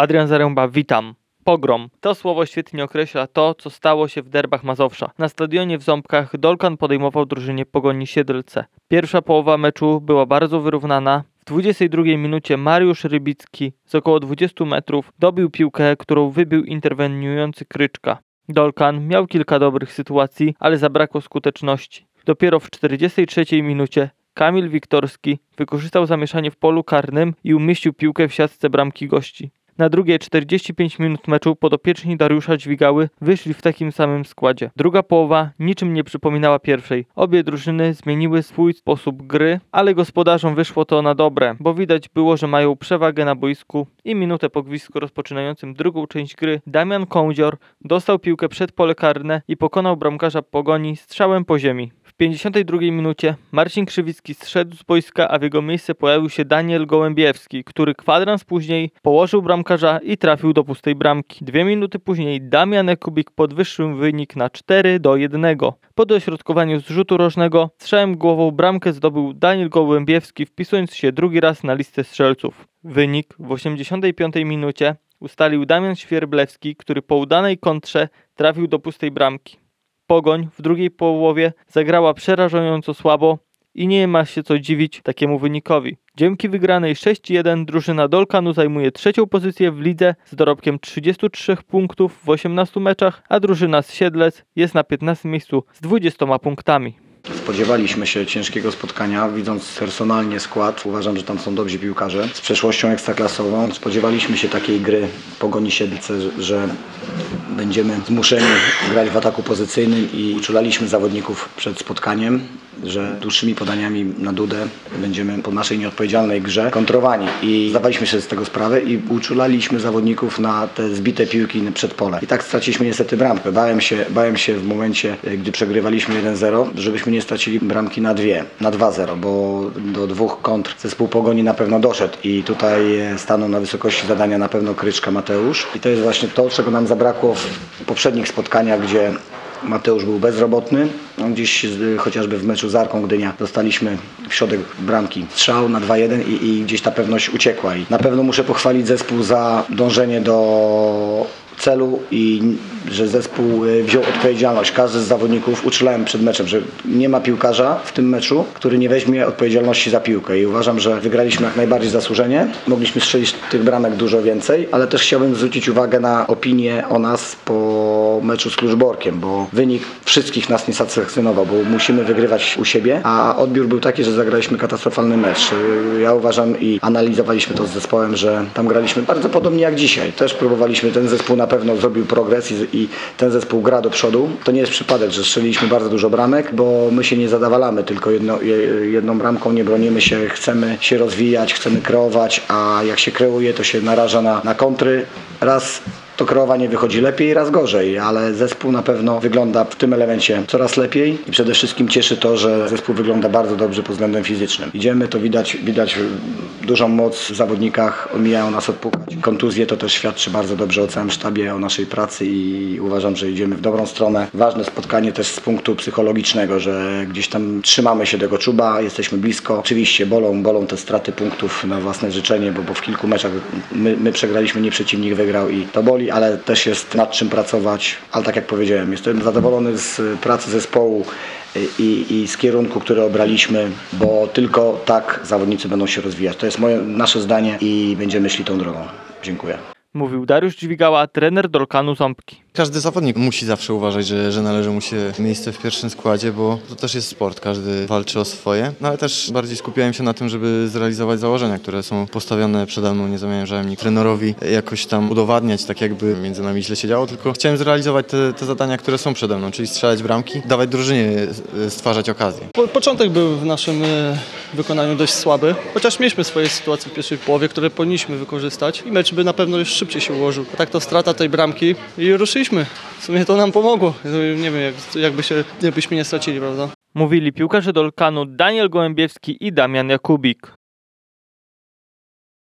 Adrian Zaręba, witam. Pogrom. To słowo świetnie określa to, co stało się w derbach Mazowsza. Na stadionie w Ząbkach Dolkan podejmował drużynie Pogoni Siedlce. Pierwsza połowa meczu była bardzo wyrównana. W 22 minucie Mariusz Rybicki z około 20 metrów dobił piłkę, którą wybił interweniujący Kryczka. Dolkan miał kilka dobrych sytuacji, ale zabrakło skuteczności. Dopiero w 43 minucie Kamil Wiktorski wykorzystał zamieszanie w polu karnym i umieścił piłkę w siatce bramki gości. Na drugie 45 minut meczu podopieczni Dariusza Dźwigały wyszli w takim samym składzie. Druga połowa niczym nie przypominała pierwszej. Obie drużyny zmieniły swój sposób gry, ale gospodarzom wyszło to na dobre, bo widać było, że mają przewagę na boisku i minutę po gwizdku rozpoczynającym drugą część gry Damian Kądzior dostał piłkę przed pole karne i pokonał bramkarza Pogoni strzałem po ziemi. W 52 minucie Marcin Krzywicki zszedł z boiska, a w jego miejsce pojawił się Daniel Gołębiewski, który kwadrans później położył bramkarza i trafił do pustej bramki. Dwie minuty później Damian Jakubik podwyższył wynik na 4 do 1. Po dośrodkowaniu z rzutu rożnego strzałem głową bramkę zdobył Daniel Gołębiewski, wpisując się drugi raz na listę strzelców. Wynik w 85 minucie ustalił Damian Świerblewski, który po udanej kontrze trafił do pustej bramki. Pogoń w drugiej połowie zagrała przerażająco słabo i nie ma się co dziwić takiemu wynikowi. Dzięki wygranej 6-1 drużyna Dolkanu zajmuje trzecią pozycję w lidze z dorobkiem 33 punktów w 18 meczach, a drużyna z Siedlec jest na 15 miejscu z 20 punktami. Spodziewaliśmy się ciężkiego spotkania, widząc personalnie skład. Uważam, że tam są dobrzy piłkarze z przeszłością ekstraklasową. Spodziewaliśmy się takiej gry Pogoni Siedlce, że- będziemy zmuszeni grać w ataku pozycyjnym i uczulaliśmy zawodników przed spotkaniem, że dłuższymi podaniami na dudę będziemy po naszej nieodpowiedzialnej grze kontrowani. I zdawaliśmy sobie z tego sprawę i uczulaliśmy zawodników na te zbite piłki przed pole. I tak straciliśmy niestety bramkę. Bałem się, bałem się w momencie, gdy przegrywaliśmy 1-0, żebyśmy nie stracili bramki na dwie, na 2-0, bo do dwóch kontr zespół Pogoni na pewno doszedł i tutaj stanął na wysokości zadania na pewno Kryczka Mateusz. I to jest właśnie to, czego nam zabrakło w poprzednich spotkaniach, gdzie Mateusz był bezrobotny. No, Gdzieś chociażby w meczu z Arką Gdynia dostaliśmy w środek bramki strzał na 2-1 i, i gdzieś ta pewność uciekła. I na pewno muszę pochwalić zespół za dążenie do celu i że zespół y, wziął odpowiedzialność. Każdy z zawodników uczulałem przed meczem, że nie ma piłkarza w tym meczu, który nie weźmie odpowiedzialności za piłkę i uważam, że wygraliśmy jak najbardziej zasłużenie. Mogliśmy strzelić tych bramek dużo więcej, ale też chciałbym zwrócić uwagę na opinię o nas po meczu z Kluczborkiem, bo wynik wszystkich nas nie satysfakcjonował, bo musimy wygrywać u siebie, a odbiór był taki, że zagraliśmy katastrofalny mecz. Ja uważam i analizowaliśmy to z zespołem, że tam graliśmy bardzo podobnie jak dzisiaj. Też próbowaliśmy, ten zespół na pewno zrobił progres i, i ten zespół gra do przodu. To nie jest przypadek, że strzeliliśmy bardzo dużo bramek, bo my się nie zadawalamy tylko jedno, je- jedną bramką, nie bronimy się, chcemy się rozwijać, chcemy kreować, a jak się kreuje, to się naraża na, na kontry. Raz to kreowanie wychodzi lepiej, raz gorzej, ale zespół na pewno wygląda w tym elemencie coraz lepiej i przede wszystkim cieszy to, że zespół wygląda bardzo dobrze pod względem fizycznym. Idziemy, to widać, widać dużą moc w zawodnikach, omijają nas odpukać. Kontuzje to też świadczy bardzo dobrze o całym sztabie, o naszej pracy i uważam, że idziemy w dobrą stronę. Ważne spotkanie też z punktu psychologicznego, że gdzieś tam trzymamy się tego czuba, jesteśmy blisko. Oczywiście bolą, bolą te straty punktów na własne życzenie, bo, bo w kilku meczach my, my przegraliśmy, nie przeciwnik wygrał i to boli, ale też jest nad czym pracować. Ale tak jak powiedziałem, jestem zadowolony z pracy zespołu i, i z kierunku, który obraliśmy, bo tylko tak zawodnicy będą się rozwijać. To jest moje, nasze zdanie i będziemy szli tą drogą. Dziękuję. Mówił Dariusz Dźwigała, trener Dolkanu Ząbki. Każdy zawodnik musi zawsze uważać, że, że należy mu się miejsce w pierwszym składzie, bo to też jest sport, każdy walczy o swoje. No ale też bardziej skupiałem się na tym, żeby zrealizować założenia, które są postawione przede mną. Nie zamierzałem nikt trenerowi jakoś tam udowadniać, tak jakby między nami źle się działo, tylko chciałem zrealizować te, te zadania, które są przede mną, czyli strzelać bramki, dawać drużynie e, stwarzać okazje. Po, początek był w naszym e, wykonaniu dość słaby, chociaż mieliśmy swoje sytuacje w pierwszej połowie, które powinniśmy wykorzystać i mecz by na pewno już szybciej się ułożył. Tak to strata tej bramki i ruszyliśmy. W sumie to nam pomogło. Nie wiem, jak, jakby się, jakbyśmy nie stracili, prawda? Mówili piłkarze Dolkanu Daniel Gołębiewski i Damian Jakubik.